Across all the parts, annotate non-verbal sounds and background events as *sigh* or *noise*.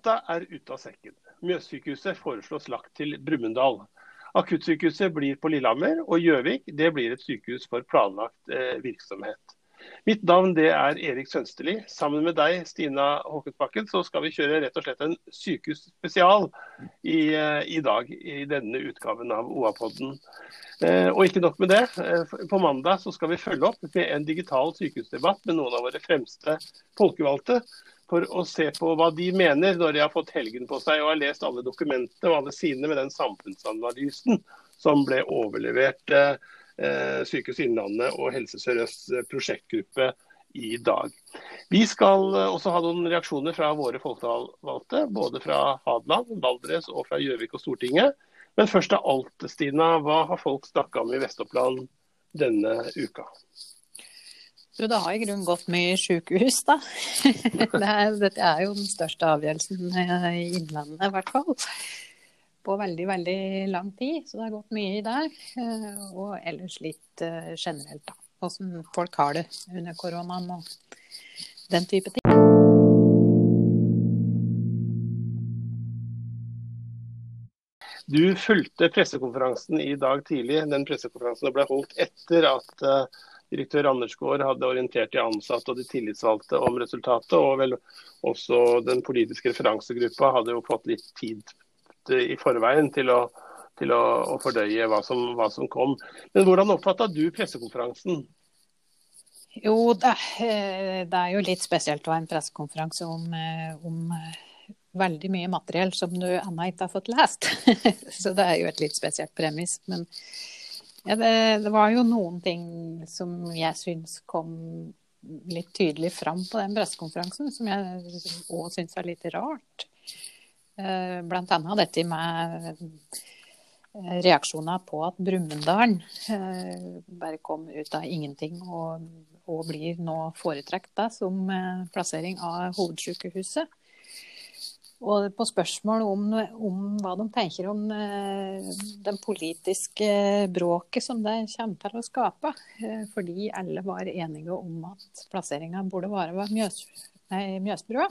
Data er ute av sekken. Mjøssykehuset foreslås lagt til Brumunddal. Akuttsykehuset blir på Lillehammer, og Gjøvik det blir et sykehus for planlagt eh, virksomhet. Mitt navn det er Erik Sønsteli. Sammen med deg, Stina Håkensbakken, så skal vi kjøre rett og slett en sykehusspesial i, eh, i dag. I denne utgaven av OA-podden. Eh, og ikke nok med det. Eh, på mandag så skal vi følge opp med en digital sykehusdebatt med noen av våre fremste folkevalgte. For å se på hva de mener når de har fått helgen på seg og har lest alle dokumentene og alle sidene med den samfunnsanalysen som ble overlevert eh, Eh, Sykehuset Innlandet og Helse Sør-Østs eh, prosjektgruppe i dag. Vi skal eh, også ha noen reaksjoner fra våre folkevalgte, både fra Hadeland, Valdres og fra Gjøvik og Stortinget. Men først av alt, Stina, hva har folk snakka om i Vest-Oppland denne uka? Du, det har i grunnen gått mye i sykehus, da. *laughs* dette er jo den største avgjørelsen i Innlandet, i hvert fall på veldig, veldig lang tid. Så det har gått mye i der. Eh, og ellers litt eh, generelt, da. Hvordan folk har det under koronaen og den type ting. Du fulgte pressekonferansen i dag tidlig. Den pressekonferansen ble holdt etter at direktør Andersgaard hadde orientert de ansatte og de tillitsvalgte om resultatet. Og vel også den politiske referansegruppa hadde jo fått litt tid i forveien til å, til å, å fordøye hva som, hva som, kom. Men hvordan oppfatta du pressekonferansen? Jo, det, eh, det, er jo litt spesielt å ha en pressekonferanse om, eh, om eh, veldig mye materiell som du ennå ikke har fått lest. *laughs* Så det er jo et litt spesielt premiss. Men ja, det, det, var jo noen ting som jeg syns kom litt tydelig fram på den pressekonferansen, som jeg òg syns er litt rart. Blant annet dette med eh, reaksjoner på at Brumunddal eh, bare kom ut av ingenting og, og blir nå foretrukket som plassering av hovedsykehuset. Og på spørsmål om, om, hva de tenker om den politiske bråket som det kommer til å skape, fordi alle var enige om at plasseringa burde være ved Mjøs, Mjøsbrua.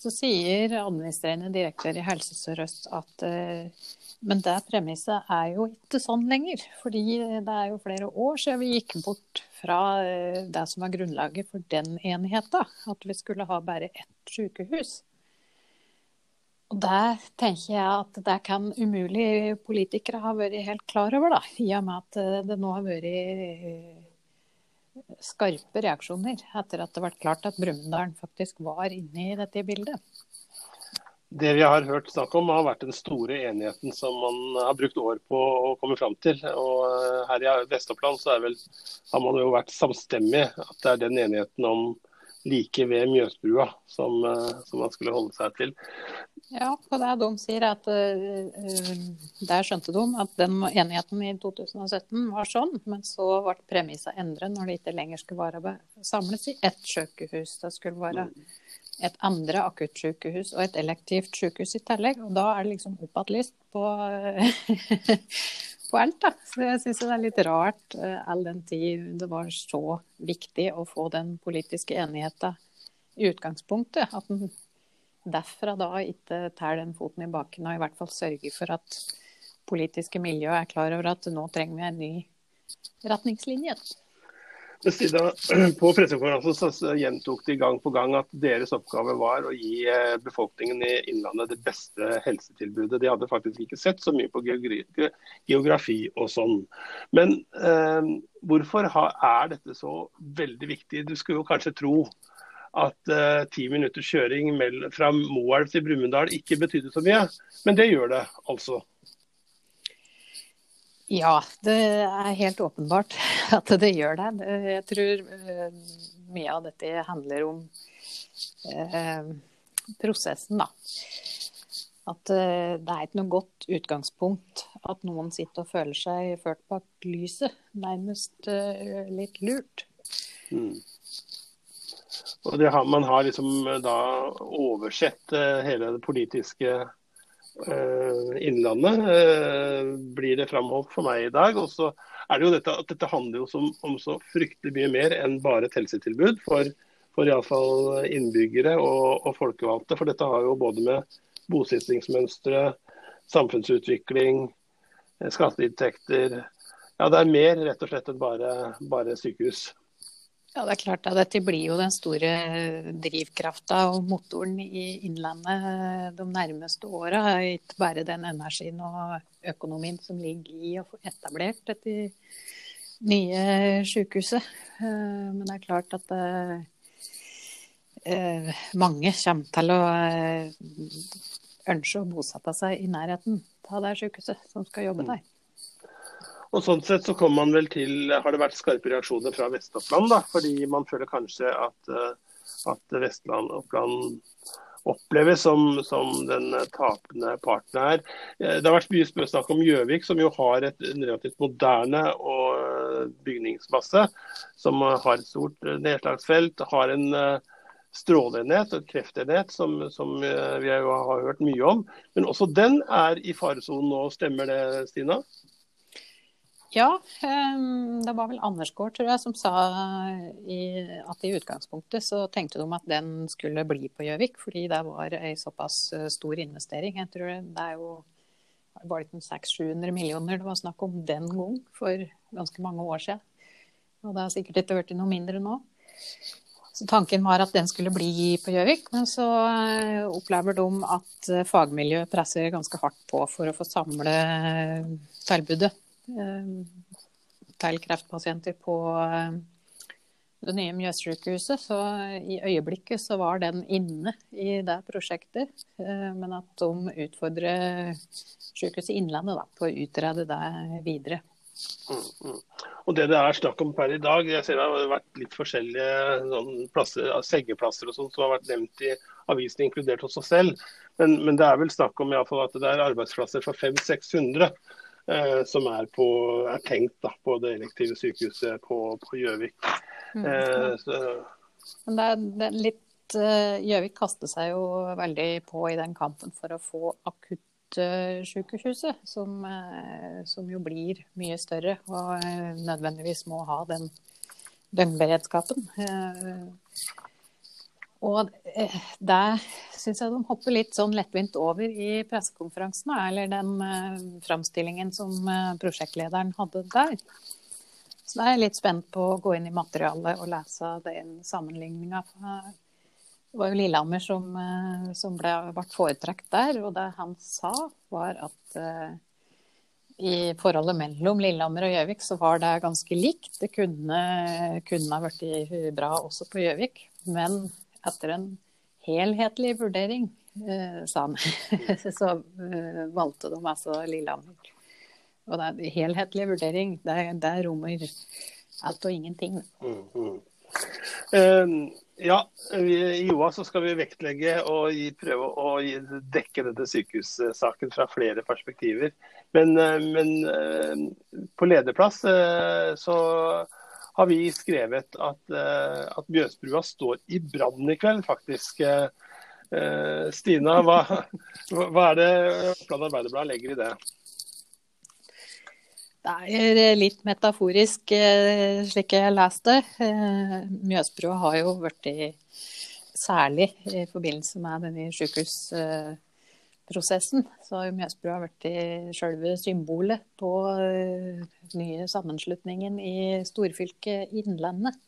Så sier administrerende direktør i Helse Sør-Øst at eh, men det premisset er jo ikke sånn lenger. Fordi det er jo flere år siden vi gikk bort fra uh, det som var grunnlaget for den enigheta. At vi skulle ha bare ett sykehus. Og der tenker jeg at det kan umulig politikere ha vært helt klar over, da. I og med at eh, det nå har vært skarpe reaksjoner etter at det ble klart at Brumunddal faktisk var inne i dette bildet. Det vi har hørt snakk om, har vært den store enigheten som man har brukt år på å komme fram til. Og eh, her i Vest-Oppland har man jo vært samstemmig at det er den enigheten om like ved Mjøsbrua som, eh, som man skulle holde seg til. Ja, og det er de sier at uh, Der skjønte de at den enigheten i 2017 var sånn, men så ble premissa endret når det ikke lenger skulle være samles i ett sykehus. Det skulle være et andre akuttsykehus og et elektivt sykehus i tillegg. Og da er det liksom oppatlyst på, *laughs* på alt, da. Så jeg syns det er litt rart uh, all den tid det var så viktig å få den politiske enigheten i utgangspunktet. At en derfra da ikke tar den foten i baken, og i hvert fall sørger for at politiske miljø er klar over at nå trenger vi en ny retningslinje. På *clears throat* pressekonferansen gjentok de gang på gang at deres oppgave var å gi eh, befolkningen i Innlandet det beste helsetilbudet. De hadde faktisk ikke sett så mye på geografi og sånn. Men eh, hvorfor er dette så veldig viktig? Du skulle jo kanskje tro at eh, ti eh, minutters kjøring fra Moelv til Brumunddal ikke betydde så mye. Men det gjør det altså. Ja, det er helt åpenbart *laughs* at det gjør det. Jeg tror uh, mye av dette handler om uh, prosessen, da. At det er ikke noe godt utgangspunkt at noen sitter og føler seg ført bak lyset. Nærmest litt lurt. Mm. Og har, Man har liksom eh, da oversett hele det politiske innlandet, uh, blir det framholdt for meg i dag. Og så er det jo dette at dette handler jo som, om så fryktelig mye mer enn bare et helsetilbud. For for iallfall innbyggere og, og folkevalgte. For dette har jo både med bosettingsmønstre, samfunnsutvikling, skatteinntekter Ja, det er mer rett og slett enn bare, bare sykehus. Ja, det er klart at Dette blir jo den store drivkrafta og motoren i Innlandet de nærmeste åra. Ikke bare den energien og økonomien som ligger i å få etablert dette nye sykehuset. Eh, men det er klart at eh, mange kommer til å eh, ønske å bosette seg i nærheten av det sykehuset som skal jobbe der. Og sånn sett så kommer man vel til, Har det vært skarpe reaksjoner fra Vest-Oppland? da, Fordi man føler kanskje at, at Vestland Oppland oppleves som, som, den tapende parten her. Det har vært mye snakk om Gjøvik, som jo har et relativt moderne og bygningsmasse. Som har et stort nedslagsfelt. Har en stråleenhet og et kreftenhet som, som vi har hørt mye om. Men også den er i faresonen nå, stemmer det Stina? Ja, det var vel Andersgaard tror jeg, som sa at i utgangspunktet så tenkte de at den skulle bli på Gjøvik, fordi det var ei såpass eh, stor investering. Jeg tror det er jo var det 600-700 millioner det var snakk om den gang for ganske mange år siden. Og det har sikkert ikke blitt noe mindre nå. Så Tanken var at den skulle bli på Gjøvik, men så eh, opplever de at eh, fagmiljøet presser ganske hardt på for å få samle tilbudet. Eh, til kreftpasienter på eh, det nye Mjøssykehuset. Så i øyeblikket så var den inne i det prosjektet. Eh, men at de utfordrer Sykehuset Innlandet da, på å utrede det videre. Mm, mm. Og Det det er snakk om per i dag, jeg ser det har vært litt forskjellige sånn, plasser, sengeplasser og sånt som har vært nevnt i avisen, inkludert hos oss selv. Men, men, det er vel snakk om i fall, at det er arbeidsplasser for 500-600. Eh, som er, på, er tenkt da, på det elektive sykehuset på Gjøvik. Mm. Eh, Men det er, det er litt eh, Gjøvik kaster seg jo veldig på i den kampen for å få akuttsykehuset, som, som jo blir mye større og nødvendigvis må ha den døgnberedskapen. Og der det syns jeg de hopper litt sånn lettvint over i pressekonferansen, eller den uh, framstillingen som uh, prosjektlederen hadde der. Så da er jeg litt spent på å gå inn i materialet og lese den sammenligninga. Det var jo Lillehammer som, som ble, ble foretrukket der, og det han sa, var at i forholdet mellom Lillehammer og Gjøvik så var det ganske likt. Det kunne, kunne ha blitt bra også på Gjøvik, men etter en helhetlig vurdering, eh, sa han, *laughs* så eh, valgte de altså Lillehammer. Og det er helhetlig vurdering, det, det rommer alt og ingenting. Mm, mm. Uh, ja, i JOA så skal vi vektlegge og gi, prøve å gi, dekke denne sykehussaken fra flere perspektiver. Men, uh, men på lederplass så har vi skrevet at, uh, at Mjøsbrua står i brann i kveld, faktisk. Uh, Stina, hva, hva, er det Oppland Arbeiderblad legger i det? Det er litt metaforisk, slik jeg leste. Mjøsbrua har jo blitt særlig i forbindelse med denne sykehus prosessen, så har vært blitt selve symbolet på den eh, nye sammenslutningen i storfylket Innlandet.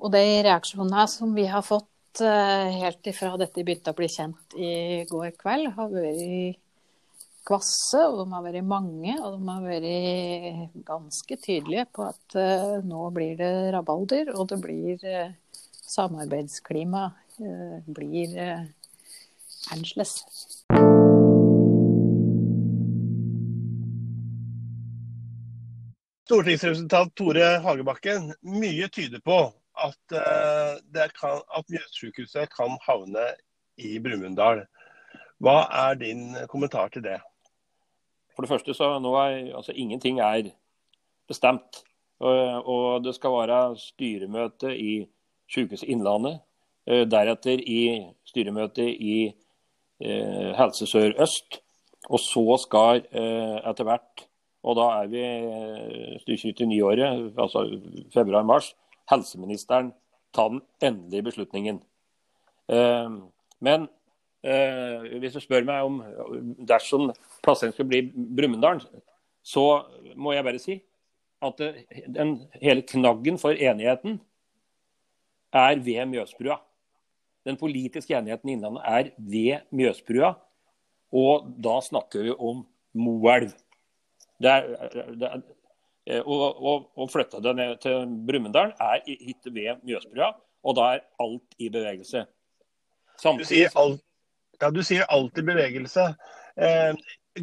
Og de reaksjonene som vi har fått eh, helt ifra dette begynte å bli kjent i går kveld, har vært kvasse, og de har vært mange. Og de har vært ganske tydelige på at uh, nå blir det rabalder, og det blir samarbeidsklima blir Angeles. Stortingsrepresentant Tore Hagebakken, mye tyder på at, uh, kan, at Mjøssykehuset kan havne i Brumunddal. Hva er din kommentar til det? For det første så nå er altså ingenting er bestemt. Og, og det skal være styremøte i Sykehuset Innlandet. Uh, deretter i styremøte i eh, Helse Sør-Øst. Og så skal eh, etter hvert, og da er vi stykket stykker ut i nyåret, altså februar-mars, helseministeren ta den endelige beslutningen. Men hvis du spør meg om dersom plasseringen skulle bli Brumunddal, så må jeg bare si at den hele knaggen for enigheten er ved Mjøsbrua. Den politiske enigheten i Innlandet er ved Mjøsbrua. Og da snakker vi om Moelv. Å flytte det ned til Brumunddal er hit ved Mjøsbrua, og da er alt i bevegelse. Samtidig... Du, sier alt, ja, du sier alt i bevegelse. Eh,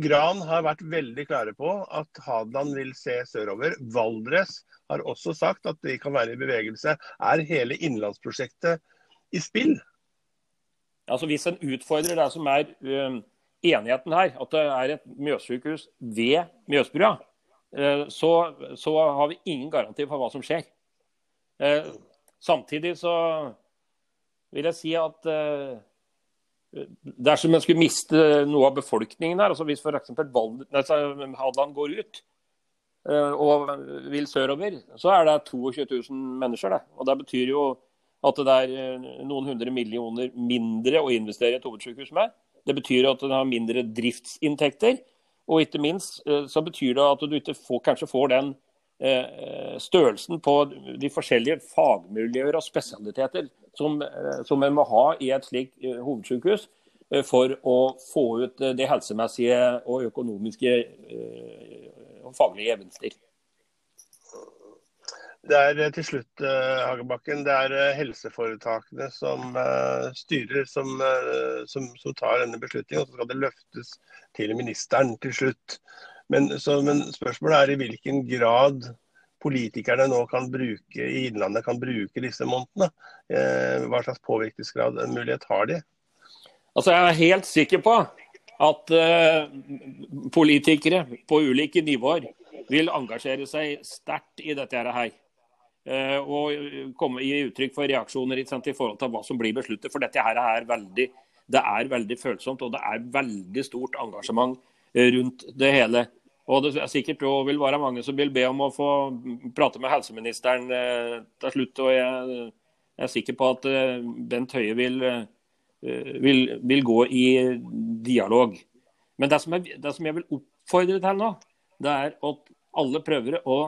Gran har vært veldig klare på at Hadeland vil se sørover. Valdres har også sagt at de kan være i bevegelse. Er hele innlandsprosjektet i spill? Altså Hvis en utfordrer det som er um, enigheten her, at det er et Mjøssykehus ved Mjøsbrua, uh, så, så, har vi ingen garanti for hva som skjer. Uh, samtidig så vil jeg si at uh, dersom en skulle miste noe av befolkningen her, altså hvis f.eks. Hadeland går ut og vil sørover, så er det 22 000 mennesker. Det. Og det betyr jo at det er eh, noen hundre millioner mindre å investere i et hovedsykehus med. Det betyr at den har mindre driftsinntekter. Og ikke minst eh, så betyr det at du ikke får, kanskje får den eh, størrelsen på de forskjellige fagmiljøer og spesialiteter som, som en må ha i et slikt hovedsykehus for å få ut det helsemessige og økonomiske og faglige gevinster. Det er eh, til slutt eh, Hagebakken, det er eh, helseforetakene som styrer, som, som, som, tar denne beslutningen. Og så skal det løftes til ministeren til slutt. Men, så, men, spørsmålet er i hvilken grad politikerne nå kan bruke i Innlandet kan bruke disse månedene. Hva slags påvirkningsgrad mulighet har de? Altså, jeg er helt sikker på at politikere på ulike nivåer vil engasjere seg sterkt i dette her. Eh, og komme i uttrykk for reaksjoner i forhold til hva som blir besluttet. For dette her er veldig, det er veldig følsomt, og det er veldig stort engasjement eh, rundt det hele. Og det er sikkert også vil være mange som vil be om å få prate med helseministeren eh, til slutt. Og jeg er sikker på at Bent Høie vil, vil, vil gå i dialog. Men det som, jeg, det som jeg vil oppfordre til nå, det er at alle prøver å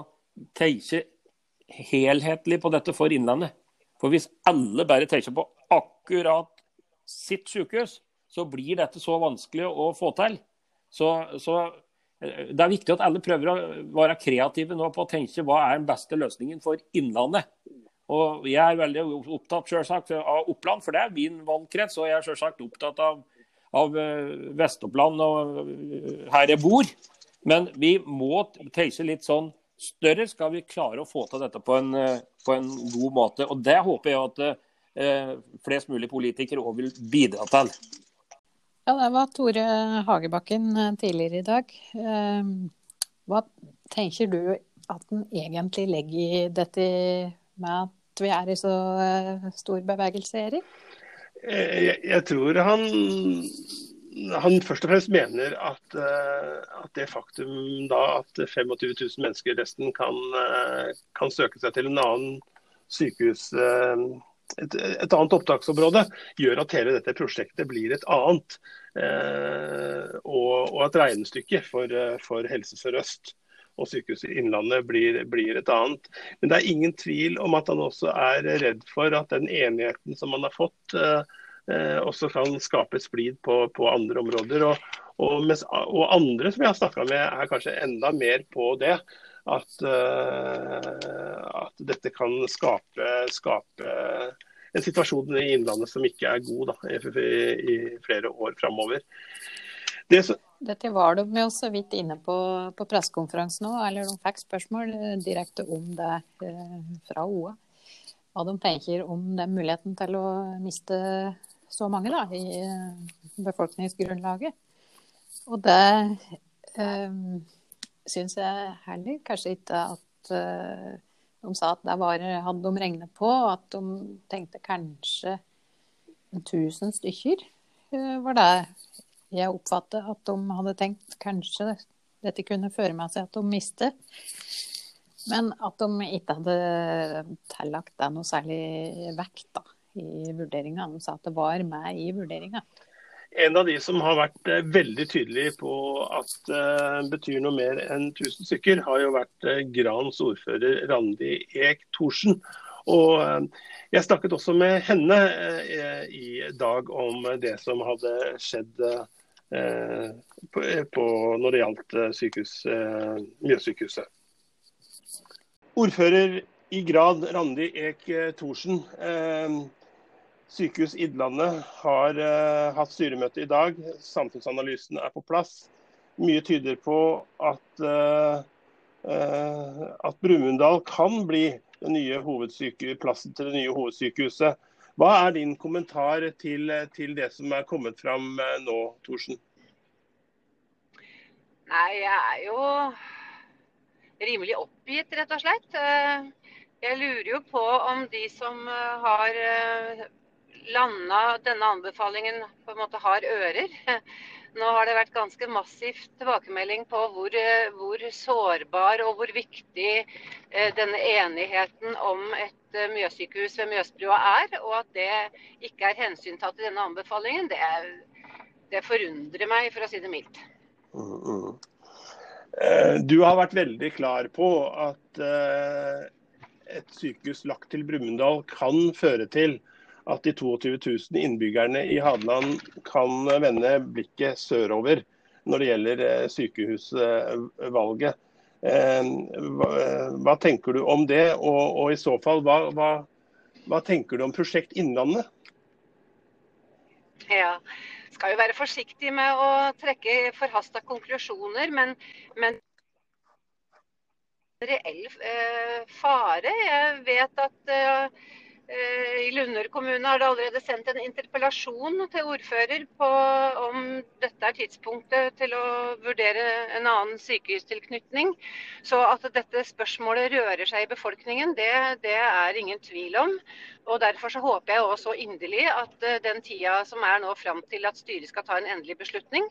tenke helhetlig på dette for Innlandet. For hvis alle bare tenker på akkurat sitt sykehus, så blir dette så vanskelig å få til. Så, så, eh, det er viktig at alle prøver å være kreative nå på å tenke hva er den beste løsningen for Innlandet. Og Jeg er veldig opptatt selvsagt, av Oppland, for det er min valgkrets. Og jeg er selvsagt opptatt av, av eh, Vest-Oppland og eh, her jeg bor. Men vi må tenke litt sånn større, skal vi klare å få til dette på en, eh, på en god måte. Og Det håper jeg at eh, flest mulig politikere òg vil bidra til. Ja, Det var Tore Hagebakken eh, tidligere i dag. Eh, hva tenker du at han egentlig legger i dette med at vi er i så stor bevegelse, Erik? Jeg, jeg tror han han først og fremst mener at, eh, at, det faktum at 25 000 mennesker resten kan, eh, kan søke seg til en annen sykehus, eh, et, et, annet opptaksområde, gjør at hele dette prosjektet blir et annet. Og, og at regnestykket for, for Helse Sør-Øst og Sykehuset Innlandet blir, blir, et annet. Men det er ingen tvil om at han også er redd for at den enigheten som han har fått, Eh, også kan skape splid på, på andre områder. Og, og, mens, og, andre som jeg har snakka med, er kanskje enda mer på det. At, uh, at dette kan skape, skape, en situasjon i Innlandet som ikke er god da, i, i, flere år framover. Det Dette var de jo så vidt inne på på pressekonferansen òg, eller de fikk spørsmål eh, direkte om det eh, fra OA. Hva de tenker om den muligheten til å miste så mange da, i eh, befolkningsgrunnlaget. Og det um, syns jeg heller kanskje ikke at uh, de sa at det var, hadde de regnet på, at de tenkte kanskje 1000 stykker uh, var det jeg oppfattet at de hadde tenkt kanskje dette kunne føre med seg at de mistet. Men at de ikke hadde tillagt det noe særlig vekt da, i vurderinga. Han sa at det var med i vurderinga. En av de som har vært eh, veldig tydelig på at det uh, betyr noe mer enn 1000 stykker, har jo vært uh, Grans ordfører Randi Eek Thorsen. Og jeg snakket også med henne i dag om det som hadde skjedd når det gjaldt sykehus, Mjøssykehuset. Ordfører i grad Randi Eek Thorsen. Sykehus Innlandet har uh, hatt styremøte i dag. Samfunnsanalysen er på plass. Mye tyder på at, uh, uh, at Brumunddal kan bli plassen til det nye hovedsykehuset. Hva er din kommentar til, til det som er kommet fram nå, Thorsen? Nei, jeg er jo rimelig oppgitt, rett og slett. Jeg lurer jo på om de som har landa denne anbefalingen på en måte har ører. *laughs* Nå har det vært ganske massivt tilbakemelding på hvor, hvor sårbar og hvor viktig eh, denne enigheten om et eh, Mjøssykehus ved Mjøsbrua er, og at det ikke er hensyntatt i denne anbefalingen, det, det, forundrer meg, for å si det mildt. Mm, mm. Eh, du har vært veldig klar på at et sykehus lagt til Brumunddal kan føre til at de 22 000 innbyggerne i Hadeland kan vende blikket sørover når det gjelder eh, sykehusvalget. Eh, hva, tenker du om det, og, og i så fall, hva, hva, hva, tenker du om Prosjekt Innlandet? Ja, skal jo være forsiktig med å trekke forhasta konklusjoner, men, men reell eh, fare. Jeg vet at eh, I Lunder kommune har det allerede sendt en interpellasjon til ordfører på om dette er tidspunktet til å vurdere en annen sykehustilknytning. Så at dette spørsmålet rører seg i befolkningen, det, det er ingen tvil om. Og Derfor så håper jeg også inderlig at eh, den tida som er nå fram til at styret skal ta en endelig beslutning,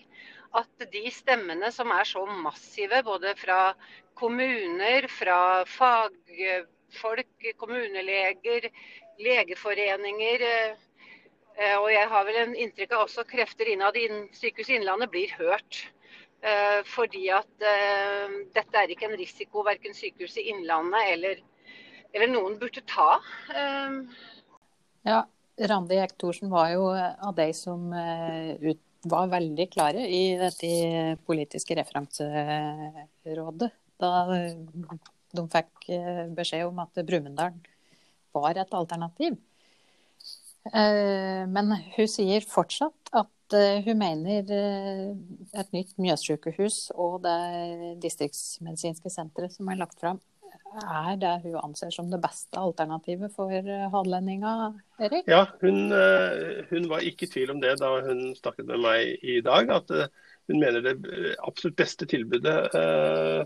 at de stemmene som er så massive, både fra kommuner, fra fagfolk, kommuneleger, legeforeninger. Eh, eh, og jeg har vel en inntrykk av også krefter innad i Sykehuset Innlandet blir hørt. Eh, fordi at dette er ikke en risiko verken Sykehuset Innlandet eller, eller noen burde ta. Ja, Randi Eck Thorsen var jo av de som var veldig klare i dette politiske referanserådet. Da de fikk beskjed om at Brumunddal var et alternativ. Eh, men hun sier fortsatt at eh, hun mener eh, et nytt Mjøssykehus og det distriktsmedisinske senteret som er lagt fram, er det hun anser som det beste alternativet for hadelendinga, Erik? Ja, hun, hun, var ikke i tvil om det da hun snakket med meg i dag. At hun mener det absolutt beste tilbudet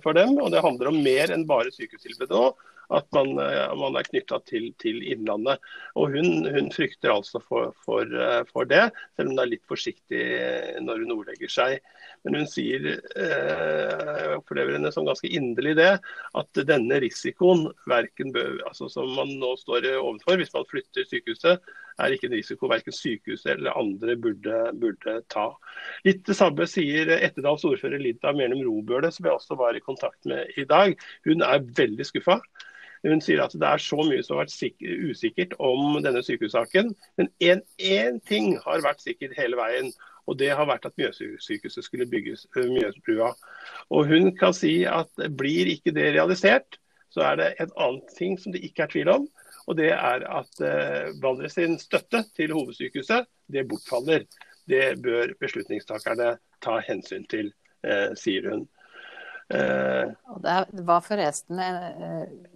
for dem. Og det handler om mer enn bare sykehustilbudet òg. at man, eh, man er knytta til, til, Innlandet. Og hun, hun frykter altså for, for, eh, for, det, selv om hun er litt forsiktig når hun ordlegger seg. Men hun sier, eh, jeg opplever henne som ganske inderlig det, at denne risikoen bør, altså som man nå står overfor hvis man flytter sykehuset, er ikke en risiko verken sykehuset eller andre burde, burde ta. Litt det samme sier Etterdals ordfører Linda Mernum Robøle, som jeg også var i kontakt med i dag. Hun er veldig skuffa. Hun sier at det er så mye som har vært usikkert om denne sykehussaken. Men én ting har vært sikkert hele veien. Og det har vært at Mjøssykehuset skulle bygges Mjøsbrua. Og hun kan si at blir ikke det realisert, så er det et annet ting som det ikke er tvil om. Og det er at uh, Valdres sin støtte til hovedsykehuset, det bortfaller. Det bør beslutningstakerne ta hensyn til, uh, sier hun. Uh, det var forresten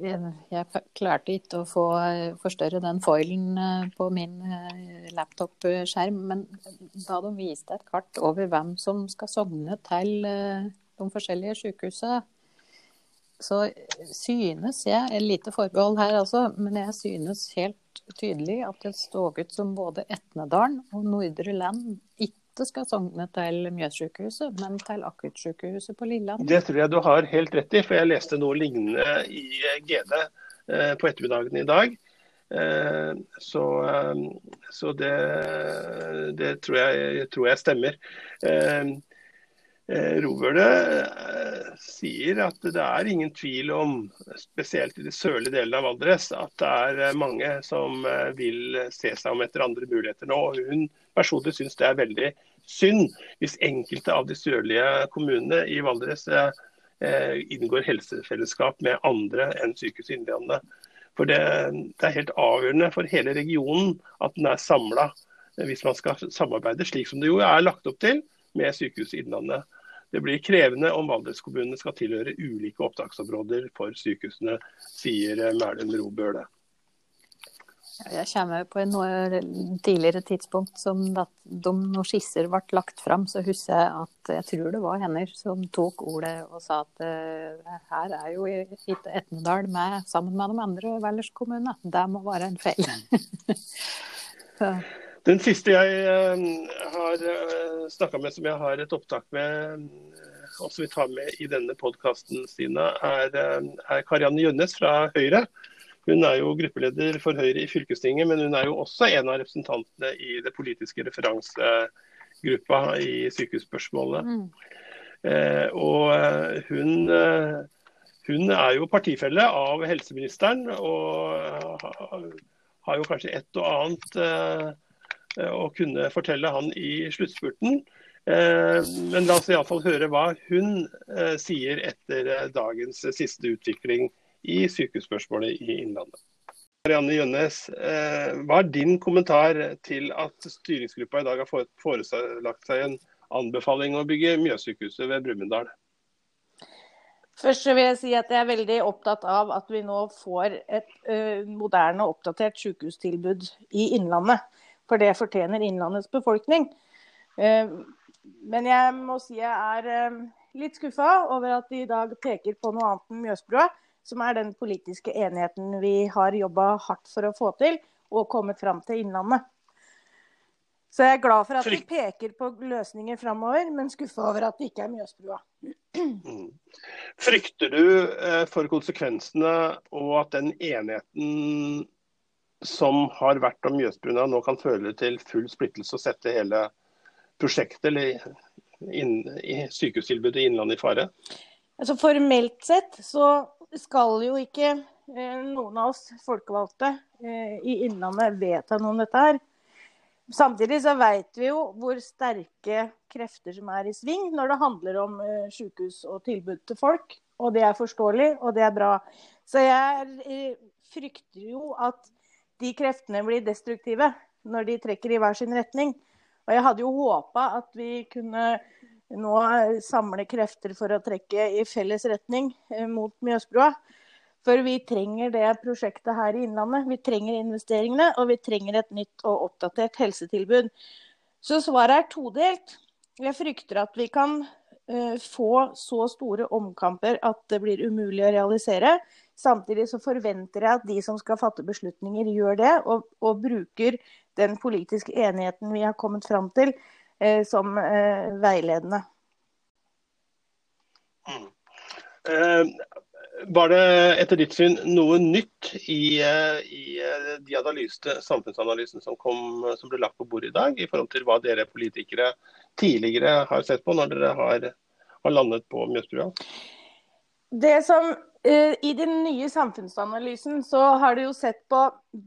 Jeg klarte ikke å få forstørre den foilen på min laptop-skjerm, men da de viste et kart over hvem som skal sogne til de forskjellige sykehusene, så synes jeg, et lite forbehold her altså, men jeg synes helt tydelig at det stågutt ut som både Etnedalen og Nordre Land ikke skal sogne til Mjøssykehuset, men til akuttsykehuset på Lillehammer? Det tror jeg du har helt rett i, for jeg leste noe lignende i GD eh, på ettermiddagen i dag. Eh, så, så det, det tror, jeg, tror, jeg, stemmer. Rovøle sier at det er ingen tvil om, spesielt i de sørlige delene av Valdres, at det er mange som vil se seg om etter andre muligheter nå. Hun personlig syns det er veldig synd hvis enkelte av de sørlige kommunene i Valdres eh, inngår helsefellesskap med andre enn Sykehuset Innlandet. For det, det, er helt avgjørende for hele regionen at den er samla hvis man skal samarbeide, slik som det jo er lagt opp til med Sykehuset Innlandet. Det blir krevende om Valdres-kommunene skal tilhøre ulike opptaksområder for sykehusene, sier Mælum Robøle. Jeg kommer på et tidligere tidspunkt som da de noen skisser ble lagt fram, så husker jeg at jeg tror det var henne som tok ordet og sa at uh, her er jo Etnedal med sammen med de andre Valdres-kommunene. Det må være en feil. *laughs* Den siste jeg uh, har eh, snakka med, som jeg har et opptak med, og som vi tar med i denne podkasten, Stina, er, er Karianne Gjønnes fra Høyre. Hun er jo gruppeleder for Høyre i fylkestinget, men hun er jo også en av representantene i det politiske referansegruppa i sykehusspørsmålet. Mm. Eh, og eh, hun, eh, hun, er jo partifelle av helseministeren, og har jo kanskje et og annet eh, å kunne fortelle han i sluttspurten. Eh, men la oss iallfall høre hva hun eh, sier etter dagens siste utvikling i sykehusspørsmålet i Innlandet. Marianne Jønnes, eh, hva er din kommentar til at styringsgruppa i dag har forelagt seg en anbefaling å bygge Mjøssykehuset ved Brumunddal? Først vil jeg si at jeg er veldig opptatt av at vi nå får et moderne og oppdatert sykehustilbud i Innlandet. For det fortjener Innlandets befolkning. Uh, men jeg må si jeg er uh, litt skuffa over at de i dag peker på noe annet enn Mjøsbrua som er den politiske enigheten vi har jobba hardt for å få til, og kommet fram til Innlandet. Så jeg er glad for at de peker på løsninger framover, men skuffa over at det ikke er Mjøsbrua. Mm. Frykter du eh, for konsekvensene og at den enigheten som har vært om Mjøsbrua nå kan føre til full splittelse og sette hele prosjektet eller inn, i sykehustilbudet i Innlandet i fare? Altså Formelt sett så skal jo ikke eh, noen av oss folkevalgte eh, i Innlandet vedta noe om dette her. Samtidig så vet vi jo hvor sterke krefter som er i sving når det handler om eh, sykehus og tilbud til folk. Og det er forståelig, og det er bra. Så jeg eh, frykter jo at de kreftene blir destruktive når de trekker i hver sin retning. Og jeg hadde jo håpa at vi kunne nå samle krefter for å trekke i felles retning eh, mot Mjøsbrua. For vi trenger det prosjektet her i Innlandet. Vi trenger investeringene, og vi trenger et nytt og oppdatert helsetilbud. Så svaret er todelt. Jeg frykter at vi kan uh, få så store omkamper at det blir umulig å realisere. Samtidig så forventer jeg at de som skal fatte beslutninger, gjør det, og, og bruker den politiske enigheten vi har kommet fram til, Eh, som eh, veiledende. Mm. Eh, var det etter ditt syn noe nytt i, i de analyste, samfunnsanalysene som, kom, som, ble lagt på bordet i dag, i forhold til hva dere politikere tidligere har sett på når dere har, har landet på Mjøsbrua? Det som I den nye samfunnsanalysen så har du jo sett på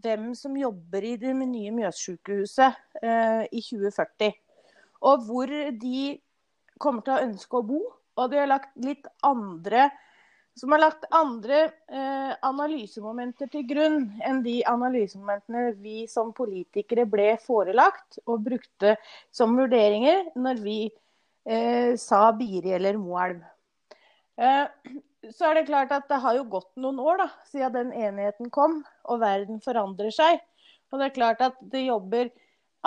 hvem som jobber i det nye Mjøssykehuset i 2040 og hvor de kommer til å ønske å bo. Og de har lagt litt andre som har lagt andre eh, analysemomenter til grunn enn de analysemomentene vi som politikere ble forelagt og brukte som vurderinger når vi eh, sa Biri eller Moelv. Eh, så er det klart at det har jo gått noen år da, siden den enigheten kom, og verden forandrer seg. Og det er klart at det jobber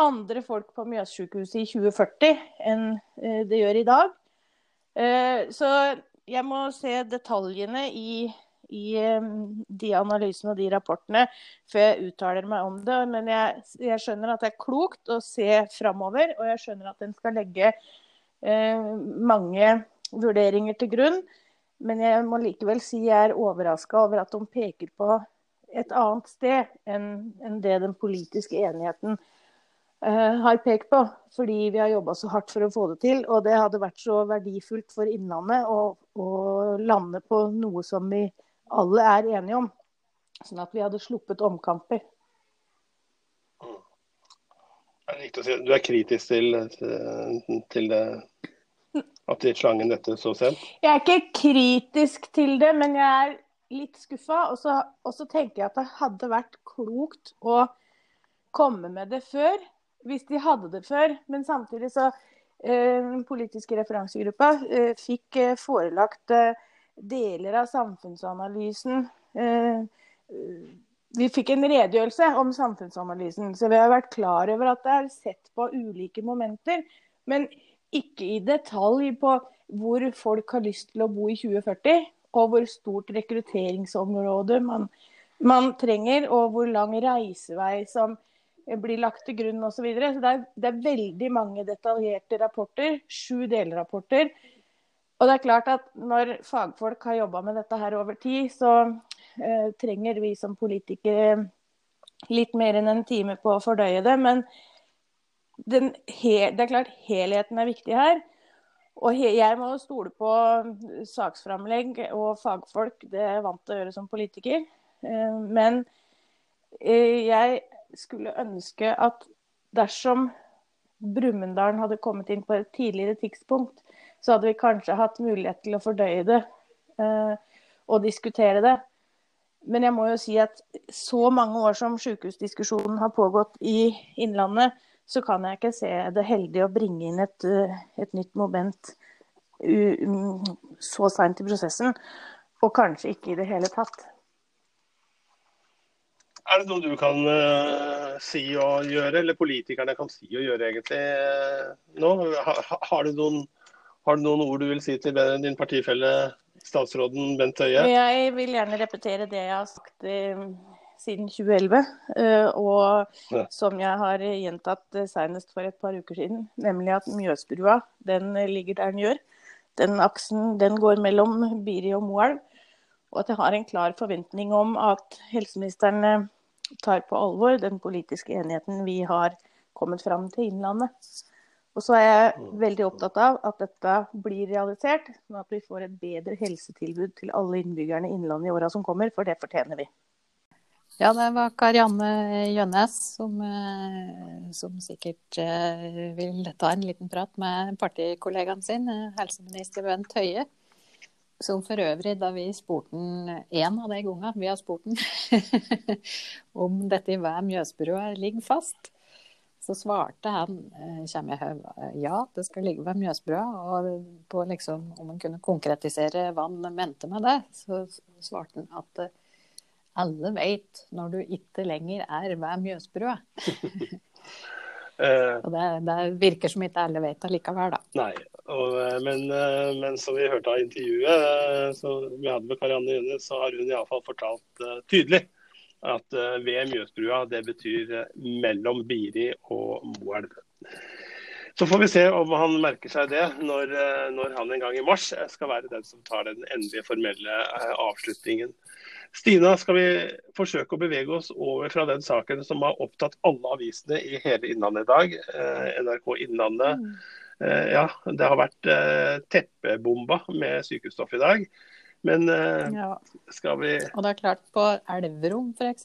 andre folk på Mjøssykehuset i 2040 enn eh, det gjør i dag. Eh, så jeg må se detaljene i, i de analysene og de rapportene før jeg uttaler meg om det. Men jeg, jeg skjønner at det er klokt å se framover, og jeg skjønner at en skal legge mange vurderinger til grunn. Men jeg må likevel si jeg er overraska over at de peker på et annet sted enn, det den politiske enigheten uh, har pekt på. Fordi vi har jobba så hardt for å få det til. Og det hadde vært så verdifullt for Innlandet å, å lande på noe som vi alle er enige om. Sånn at vi hadde sluppet omkamper. Du er kritisk til, til det at de slang inn dette så sent? Jeg er ikke kritisk til det, men jeg er litt skuffa. Og, så tenker jeg at det hadde vært klokt å komme med det før, hvis de hadde det før. Men samtidig så eh, Den politiske referansegruppa eh, fikk eh, forelagt deler av samfunnsanalysen. Vi fikk en redegjørelse om samfunnsanalysen, så vi har vært klar over at det er sett på ulike momenter. Men ikke i detalj på hvor folk har lyst til å bo i 2040 og hvor stort rekrutteringsområde man, man trenger, og hvor lang reisevei som blir lagt til grunn osv. Så, videre. så det er, det er veldig mange detaljerte rapporter, sju delrapporter. Og det er klart at når fagfolk har jobba med dette her over tid, så eh, trenger vi som politikere litt mer enn en time på å fordøye det. Men den, det er klart helheten er viktig her. Og jeg må stole på saksframlegg og fagfolk, det er jeg vant til å gjøre som politiker. Eh, men eh, jeg skulle ønske at dersom Brumunddal hadde kommet inn på et tidligere tidspunkt, så hadde vi kanskje hatt mulighet til å fordøye det eh, og diskutere det. Men jeg må jo si at så mange år som sykehusdiskusjonen har pågått i Innlandet, så kan jeg ikke se det heldig å bringe inn et, eh, et nytt moment så seint i prosessen. Og kanskje ikke i det hele tatt. Er det noe du kan uh, si og gjøre, eller politikerne kan si og gjøre egentlig uh, nå? Ha, har, du noen, har, du noen, ord du vil si til din partifelle statsråden Bent Høie? Jeg vil gjerne repetere det jeg har sagt uh, siden 2011. Eh, og som jeg har gjentatt eh, senest for et par uker siden, nemlig at Mjøsbrua den ligger der den gjør. Den aksen den går mellom Biri og Moelv. Og at jeg har en klar forventning om at helseministeren eh, tar på alvor den politiske enigheten vi har kommet fram til Innlandet. Og så er jeg mm. veldig opptatt av at dette blir realisert, sånn at vi får et bedre helsetilbud til alle innbyggerne i Innlandet i åra som kommer, for det fortjener vi. Ja, det var Karianne Jønnes som, eh, som, sikkert eh, vil ta en liten prat med partikollegaen sin, eh, helseminister Bent Høie. Som for øvrig, da vi spurte en av de gangene vi har spurt den, *laughs* om dette i hver Mjøsbrua ligger fast, så svarte han jeg ja, det skal ligge ved Mjøsbrua. Og på liksom, om han kunne konkretisere hva han mente med det, så svarte han at alle vet når du ikke lenger er ved Mjøsbrua. Eh. og det, det, virker som ikke alle vet allikevel, da. Nei, og, eh, men, eh, men, som vi hørte av intervjuet så vi hadde med Karianne Jønne, så har hun iallfall fortalt uh, tydelig at uh, ved Mjøsbrua det betyr uh, mellom Biri og Moelv. Så får vi se om han merker seg det når, når, han en gang i mars skal være den som tar den endelige formelle avslutningen. Stina, skal vi forsøke å bevege oss over fra den saken som har opptatt alle avisene i hele Innlandet i dag, eh, NRK Innlandet. Mm. Eh, ja, det har vært eh, teppebomba med sykehusstoff i dag. Men ja. skal vi Og det er klart, på Elverum f.eks.,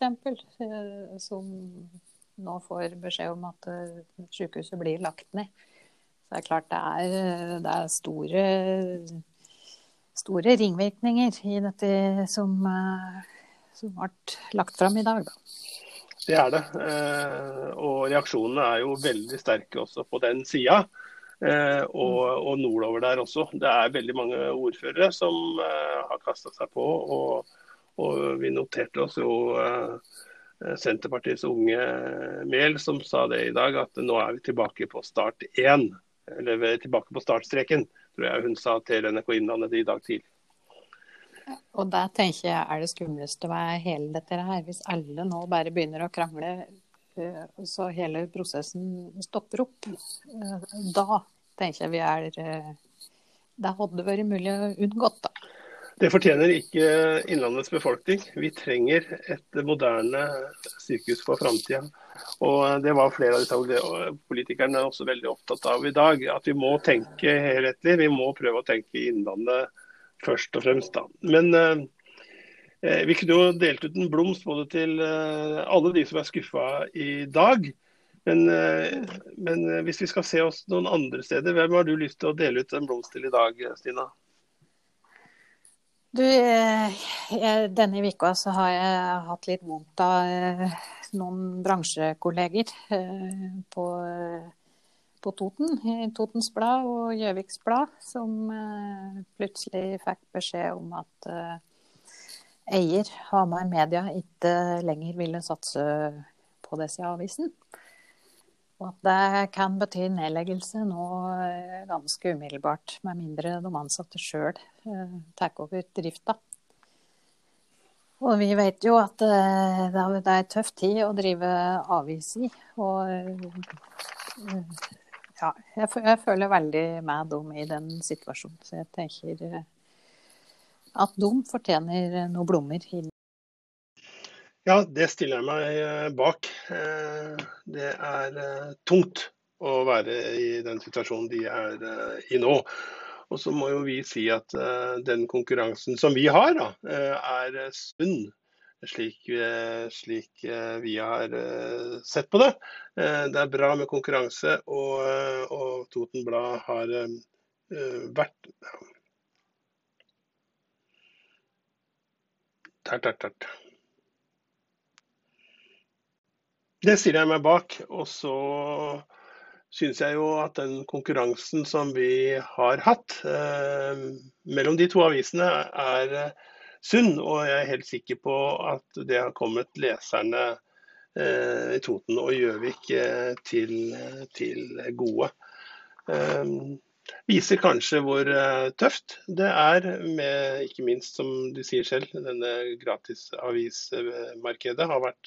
som nå får beskjed om at sykehuset blir lagt ned. Så det er klart det er, det er store store ringvirkninger i dette som, eh, som ble lagt fram i dag. Det er det. Eh, og reaksjonene er jo veldig sterke også på den sida. Eh, og, og, nordover der også. Det er veldig mange ordførere som har kasta seg på. Og, og, vi noterte oss jo Senterpartiets unge Mehl som sa det i dag, at nå er vi tilbake på start én. Eller tilbake på startstreken tror jeg hun sa til NRK Innlandet i dag tidlig. Og der tenker jeg er det skumleste med hele dette her. Hvis alle nå bare begynner å krangle eh, så hele prosessen stopper opp, eh, da tenker jeg vi er eh, Det hadde vært mulig å unngått, da. Det fortjener ikke Innlandets befolkning. Vi trenger et moderne sykehus for framtida. Og det var flere av disse politikerne også veldig opptatt av i dag. At vi må tenke helhetlig. Vi må prøve å tenke Innlandet først og fremst. Da. Men eh, eh, vi kunne jo delt ut en blomst både til eh, alle de som er skuffa i dag. Men, eh, men hvis vi skal se oss noen andre steder, hvem har du lyst til å dele ut en blomst til i dag, Stina? Du, denne uka så har jeg hatt litt vondt av noen bransjekolleger på, på Toten. Totens Blad og Gjøviks Blad, som plutselig fikk beskjed om at eier Hamar Media ikke lenger ville satse på disse avisen. Og at det kan bety nedleggelse nå eh, ganske umiddelbart, med mindre de ansatte sjøl eh, tar over drifta. Og vi vet jo at eh, det er en tøff tid å drive avis i. Og ja, jeg føler veldig med dem i den situasjonen. Så jeg tenker at de fortjener noen blomster ja, det stiller jeg meg eh, bak. Eh, det er eh, tungt å være i den situasjonen de er i nå. Og så må jo vi si at den konkurransen som vi har, da, er sunn. Slik, slik, vi har sett på det. Det er bra med konkurranse, og, og Toten Blad har vært Tert, tert, tert. Det stiller jeg meg bak. Og så syns jeg jo at den konkurransen som vi har hatt eh, mellom de to avisene, er eh, sunn. Og jeg er helt sikker på at det har kommet leserne eh, i Toten og Gjøvik eh, til, til, gode. Eh, viser kanskje hvor eh, tøft det er med, ikke minst som du sier selv, denne gratisavismarkedet har vært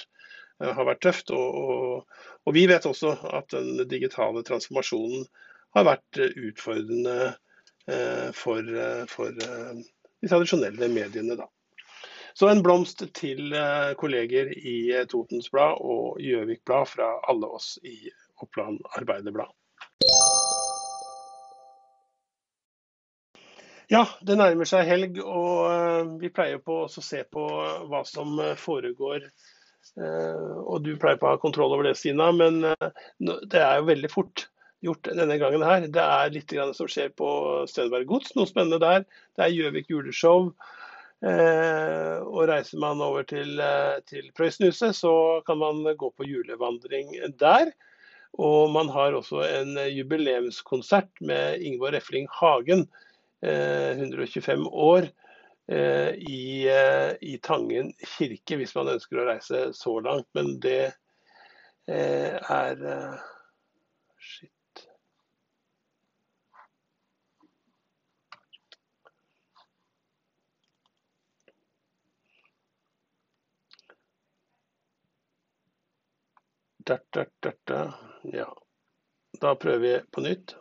har vært tøft. Og, og, og, vi vet også at den digitale transformasjonen har vært eh, utfordrende eh, for, for de tradisjonelle mediene. Da. Så en blomst til kolleger i Totens Blad og Gjøvik Blad fra alle oss i Oppland Arbeiderblad. Ja, det nærmer seg helg, og vi pleier på å se på hva som foregår Eh, og du pleier på å ha kontroll over det, Stina, men eh, det er jo veldig fort gjort denne gangen her. Det er litt som skjer på Stedberg gods, noe spennende der. Det er Gjøvik juleshow. Eh, og reiser man over til, til Prøysenhuset, så kan man gå på julevandring der. Og man har også en jubileumskonsert med Ingeborg Refling Hagen, 125 år. Eh, i, eh, i, Tangen kirke, hvis man ønsker å reise så langt. Men det eh, er Shit. Da, prøver vi på nytt.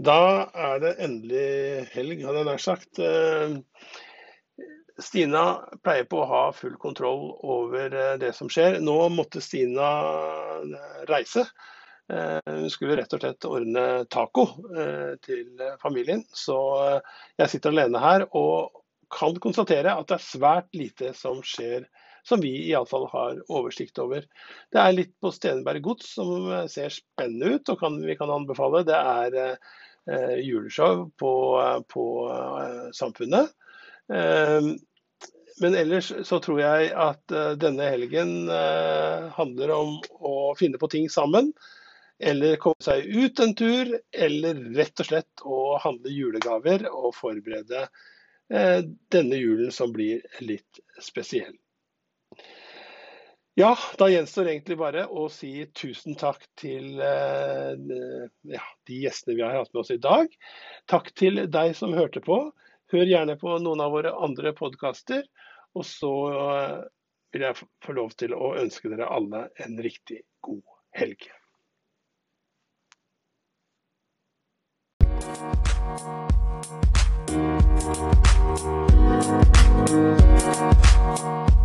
Da er det endelig helg, hadde jeg nær sagt. Eh, Stina pleier på å ha full kontroll over eh, det som skjer. Nå måtte Stina eh, reise. Hun skulle rett og slett ordne taco til familien. Så jeg sitter alene her og kan konstatere at det er svært lite som skjer som vi iallfall har oversikt over. Det er litt på Stenberg gods som ser spennende ut og kan, vi kan anbefale. Det er juleshow på, på eh, Samfunnet. Eh, men ellers så tror jeg at denne helgen handler om å finne på ting sammen. Eller komme seg ut en tur, eller rett og slett å handle julegaver og forberede denne julen som blir litt spesiell. Ja, da gjenstår egentlig bare å si tusen takk til eh, ja, de gjestene vi har hatt med oss i dag. Takk til deg som hørte på. Hør gjerne på noen av våre andre podkaster. Og så eh, vil jeg få lov til å ønske dere alle en riktig god helg. Thank